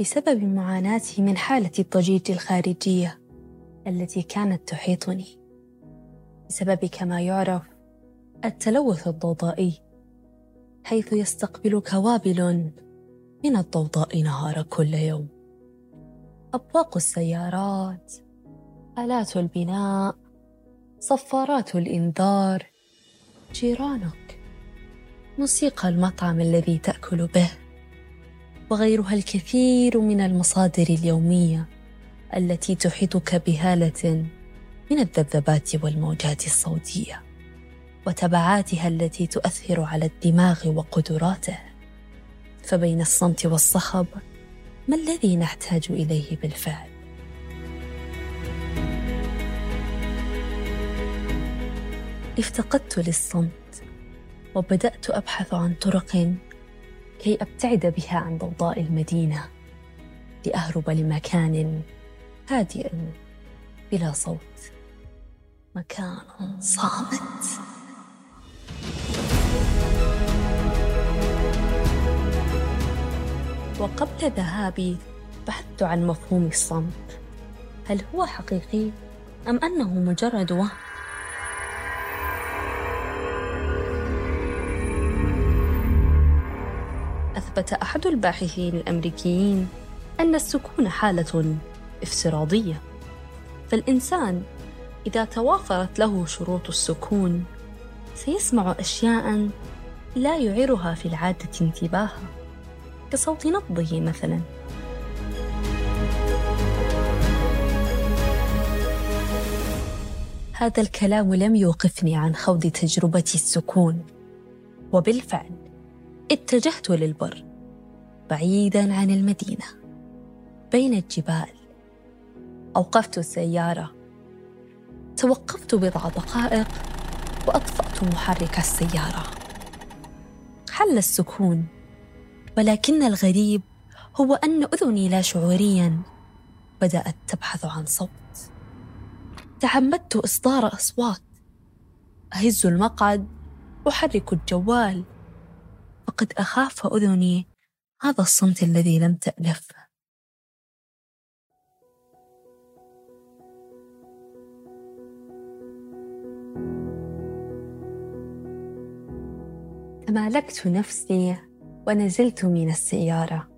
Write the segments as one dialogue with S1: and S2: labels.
S1: بسبب معاناتي من حالة الضجيج الخارجية التي كانت تحيطني. بسبب كما يعرف التلوث الضوضائي حيث يستقبلك وابل من الضوضاء نهار كل يوم. أبواق السيارات آلات البناء صفارات الإنذار جيرانك موسيقى المطعم الذي تأكل به. وغيرها الكثير من المصادر اليومية التي تحيطك بهالة من الذبذبات والموجات الصوتية وتبعاتها التي تؤثر على الدماغ وقدراته. فبين الصمت والصخب ما الذي نحتاج إليه بالفعل؟ افتقدت للصمت وبدأت أبحث عن طرق كي أبتعد بها عن ضوضاء المدينة لأهرب لمكان هادئ بلا صوت. مكان صامت. وقبل ذهابي بحثت عن مفهوم الصمت. هل هو حقيقي أم أنه مجرد وهم؟ اثبت أحد الباحثين الأمريكيين أن السكون حالة افتراضية. فالإنسان إذا توافرت له شروط السكون سيسمع أشياء لا يعيرها في العادة انتباها كصوت نبضه مثلا. هذا الكلام لم يوقفني عن خوض تجربة السكون وبالفعل اتجهت للبر. بعيدا عن المدينة بين الجبال. أوقفت السيارة. توقفت بضع دقائق وأطفأت محرك السيارة. حل السكون ولكن الغريب هو أن أذني لا شعوريا. بدأت تبحث عن صوت. تعمدت إصدار أصوات. أهز المقعد أحرك الجوال. فقد أخاف أذني. هذا الصمت الذي لم تألف. تمالكت نفسي ونزلت من السيارة.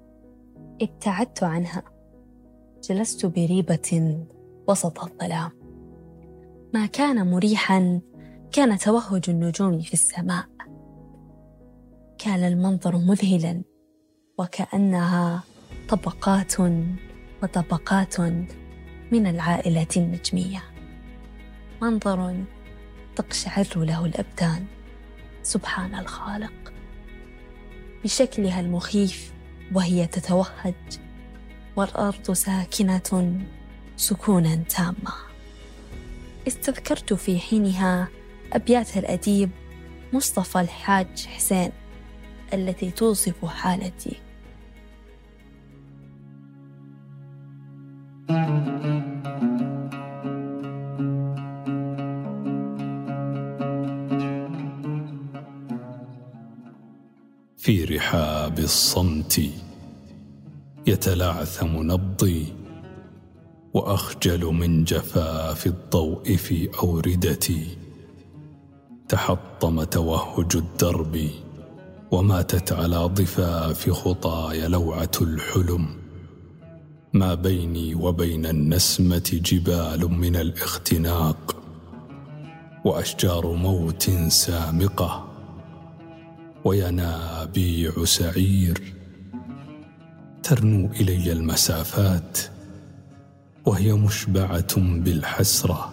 S1: ابتعدت عنها. جلست بريبة وسط الظلام. ما كان مريحا كان توهج النجوم في السماء. كان المنظر مذهلا. وكأنها طبقات وطبقات من العائلة النجمية. منظر تقشعر له الأبدان. سبحان الخالق. بشكلها المخيف وهي تتوهج. والأرض ساكنة سكونا تاما. استذكرت في حينها أبيات الأديب مصطفى الحاج حسين التي توصف حالتي.
S2: في رحاب الصمت. يتلعثم نبضي وأخجل من جفاف الضوء في أوردتي. تحطم توهج الدرب وماتت على ضفاف خطاي لوعة الحلم. ما بيني وبين النسمة جبال من الاختناق. وأشجار موت سامقة وينابيع سعير ترنو إلي المسافات وهي مشبعة بالحسرة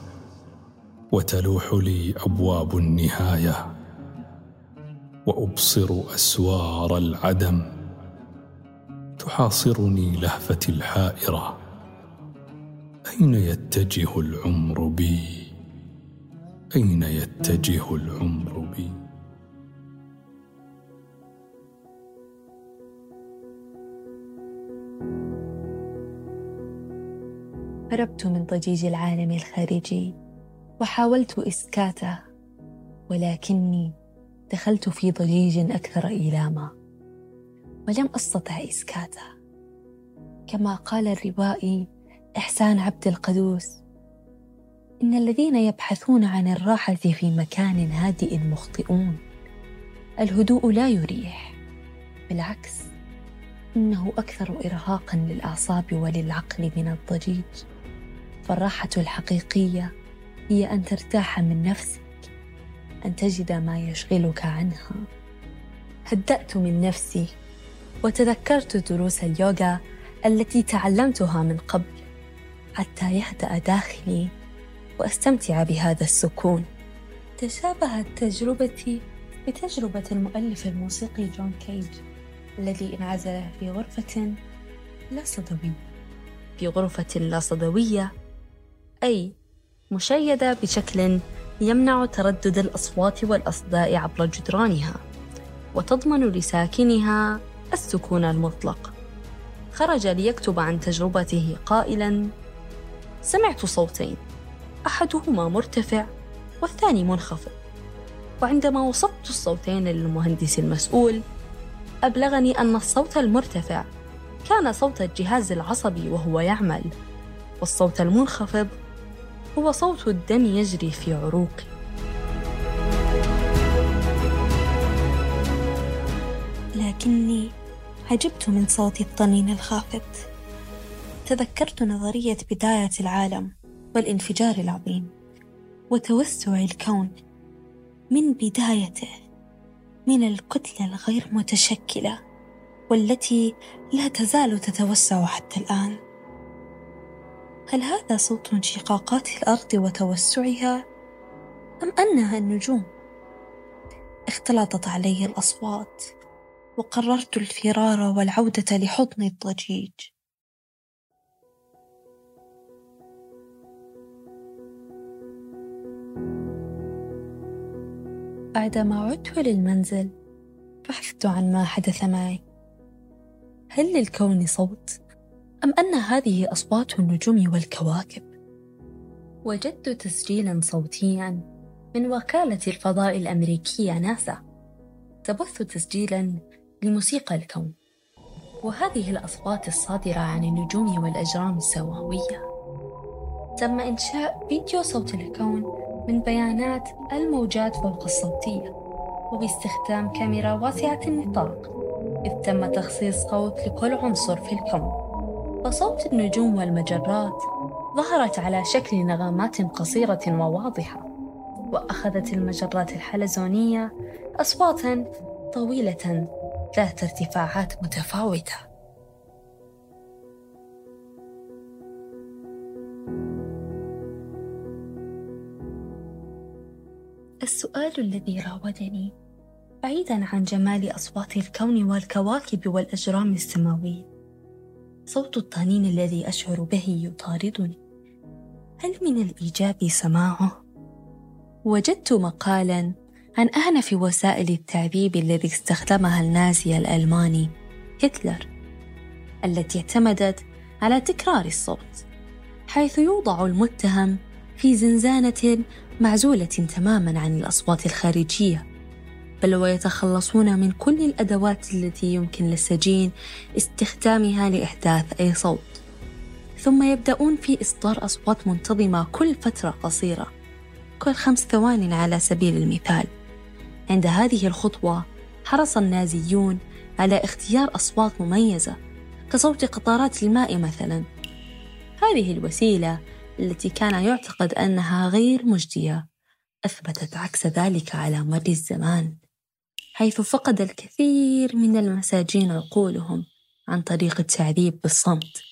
S2: وتلوح لي أبواب النهاية وأبصر أسوار العدم تحاصرني لهفتي الحائرة أين يتجه العمر بي؟ أين يتجه العمر بي؟
S1: هربت من ضجيج العالم الخارجي وحاولت إسكاته ولكني دخلت في ضجيج أكثر إيلاما ولم أستطع إسكاته. كما قال الروائي إحسان عبد القدوس إن الذين يبحثون عن الراحة في مكان هادئ مخطئون الهدوء لا يريح. بالعكس إنه أكثر إرهاقا للأعصاب وللعقل من الضجيج. فالراحة الحقيقية هي أن ترتاح من نفسك أن تجد ما يشغلك عنها. هدأت من نفسي وتذكرت دروس اليوغا التي تعلمتها من قبل حتى يهدأ داخلي وأستمتع بهذا السكون. تشابهت تجربتي بتجربة المؤلف الموسيقي جون كيج الذي انعزل في غرفة لا صدوية. في غرفة لا صدوية أي مشيدة بشكل يمنع تردد الأصوات والأصداء عبر جدرانها وتضمن لساكنها السكون المطلق. خرج ليكتب عن تجربته قائلا سمعت صوتين أحدهما مرتفع والثاني منخفض وعندما وصفت الصوتين للمهندس المسؤول أبلغني أن الصوت المرتفع كان صوت الجهاز العصبي وهو يعمل والصوت المنخفض هو صوت الدم يجري في عروقي لكني عجبت من صوت الطنين الخافت. تذكرت نظرية بداية العالم والانفجار العظيم وتوسع الكون من بدايته من الكتلة الغير متشكلة والتي لا تزال تتوسع حتى الآن. هل هذا صوت انشقاقات الأرض وتوسعها؟ أم أنها النجوم؟ اختلطت علي الأصوات وقررت الفرار والعودة لحضن الضجيج. بعدما عدت للمنزل بحثت عن ما حدث معي. هل للكون صوت؟ أم أن هذه أصوات النجوم والكواكب؟ وجدت تسجيلا صوتيا من وكالة الفضاء الأمريكية ناسا. تبث تسجيلا لموسيقى الكون. وهذه الأصوات الصادرة عن النجوم والأجرام السماويه تم إنشاء فيديو صوت الكون من بيانات الموجات فوق الصوتية. وباستخدام كاميرا واسعة النطاق إذ تم تخصيص صوت لكل عنصر في الكون. فصوت النجوم والمجرات. ظهرت على شكل نغمات قصيرة وواضحة وأخذت المجرات الحلزونية أصواتا طويلة ذات ارتفاعات متفاوتة. السؤال الذي راودني بعيدا عن جمال أصوات الكون والكواكب والأجرام السماوية صوت الطنين الذي أشعر به يطاردني هل من الإيجاب سماعه؟ وجدت مقالا عن أعنف وسائل التعذيب الذي استخدمها النازي الألماني هتلر التي اعتمدت على تكرار الصوت حيث يوضع المتهم في زنزانة معزولة تماما عن الأصوات الخارجية بل ويتخلصون من كل الأدوات التي يمكن للسجين استخدامها لإحداث أي صوت. ثم يبدأون في إصدار أصوات منتظمة كل فترة قصيرة كل خمس ثوان على سبيل المثال. عند هذه الخطوة حرص النازيون على اختيار أصوات مميزة كصوت قطارات الماء مثلا. هذه الوسيلة التي كان يعتقد أنها غير مجدية أثبتت عكس ذلك على مر الزمان. حيث فقد الكثير من المساجين عقولهم عن طريق التعذيب بالصمت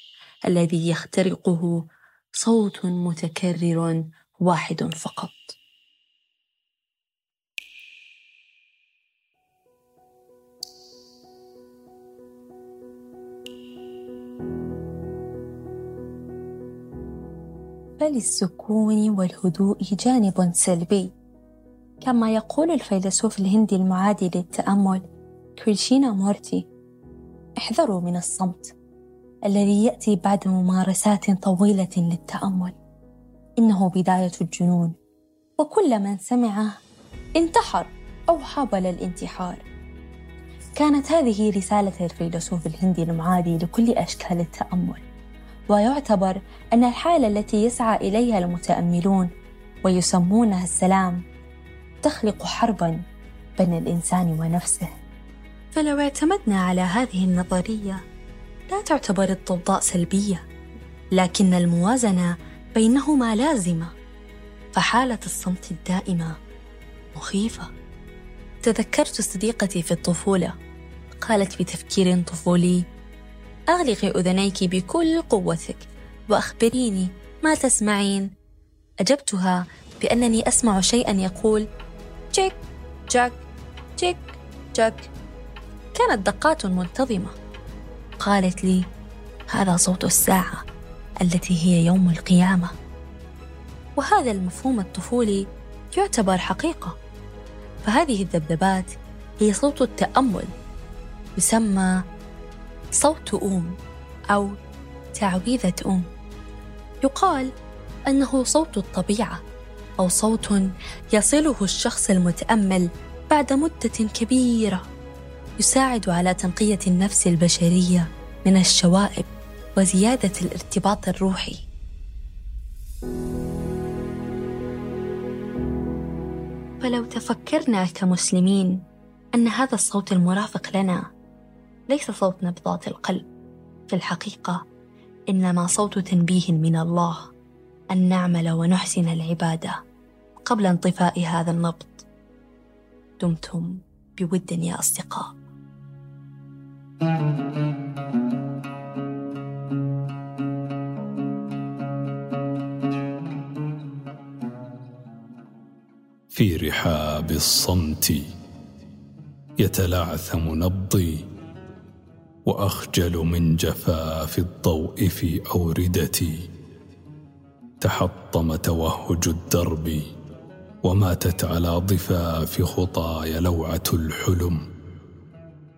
S1: الذي يخترقه صوت متكرر واحد فقط. فللسكون والهدوء جانب سلبي. كما يقول الفيلسوف الهندي المعادي للتأمل كريشينا مورتي. احذروا من الصمت الذي يأتي بعد ممارسات طويلة للتأمل. إنه بداية الجنون. وكل من سمعه انتحر أو حاول الانتحار. كانت هذه رسالة الفيلسوف الهندي المعادي لكل أشكال التأمل. ويعتبر أن الحالة التي يسعى إليها المتأملون ويسمونها السلام تخلق حربا بين الإنسان ونفسه. فلو اعتمدنا على هذه النظرية لا تعتبر الضوضاء سلبية لكن الموازنة بينهما لازمة. فحالة الصمت الدائمة مخيفة. تذكرت صديقتي في الطفولة قالت بتفكير طفولي أغلقي أذنيك بكل قوتك وأخبريني ما تسمعين. أجبتها بأنني أسمع شيئا يقول تشيك جاك تشيك جاك. كانت دقات منتظمة. قالت لي هذا صوت الساعة التي هي يوم القيامة. وهذا المفهوم الطفولي يعتبر حقيقة. فهذه الذبذبات هي صوت التأمل يسمى صوت أوم أو تعويذة أوم يقال أنه صوت الطبيعة. أو صوت يصله الشخص المتأمل بعد مدة كبيرة يساعد على تنقية النفس البشرية من الشوائب وزيادة الارتباط الروحي. فلو تفكرنا كمسلمين أن هذا الصوت المرافق لنا ليس صوت نبضات القلب في الحقيقة إنما صوت تنبيه من الله. أن نعمل ونحسن العبادة قبل انطفاء هذا النبض. دمتم بود يا أصدقاء.
S2: في رحاب الصمت يتلعثم نبضي وأخجل من جفاف الضوء في أوردتي. تحطم توهج الدرب وماتت على ضفاف خطاي لوعة الحلم.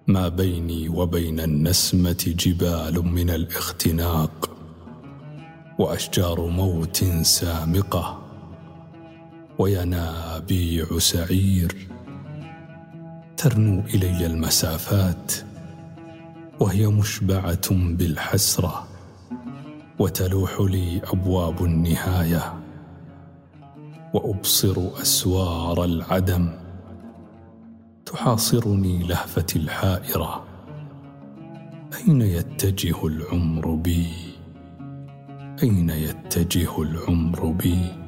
S2: ما بيني وبين النسمة جبال من الاختناق وأشجار موت سامقة وينابيع سعير ترنو إلي المسافات وهي مشبعة بالحسرة. وتلوح لي أبواب النهاية وأبصر أسوار العدم تحاصرني لهفتي الحائرة. أين يتجه العمر بي؟ أين يتجه العمر بي؟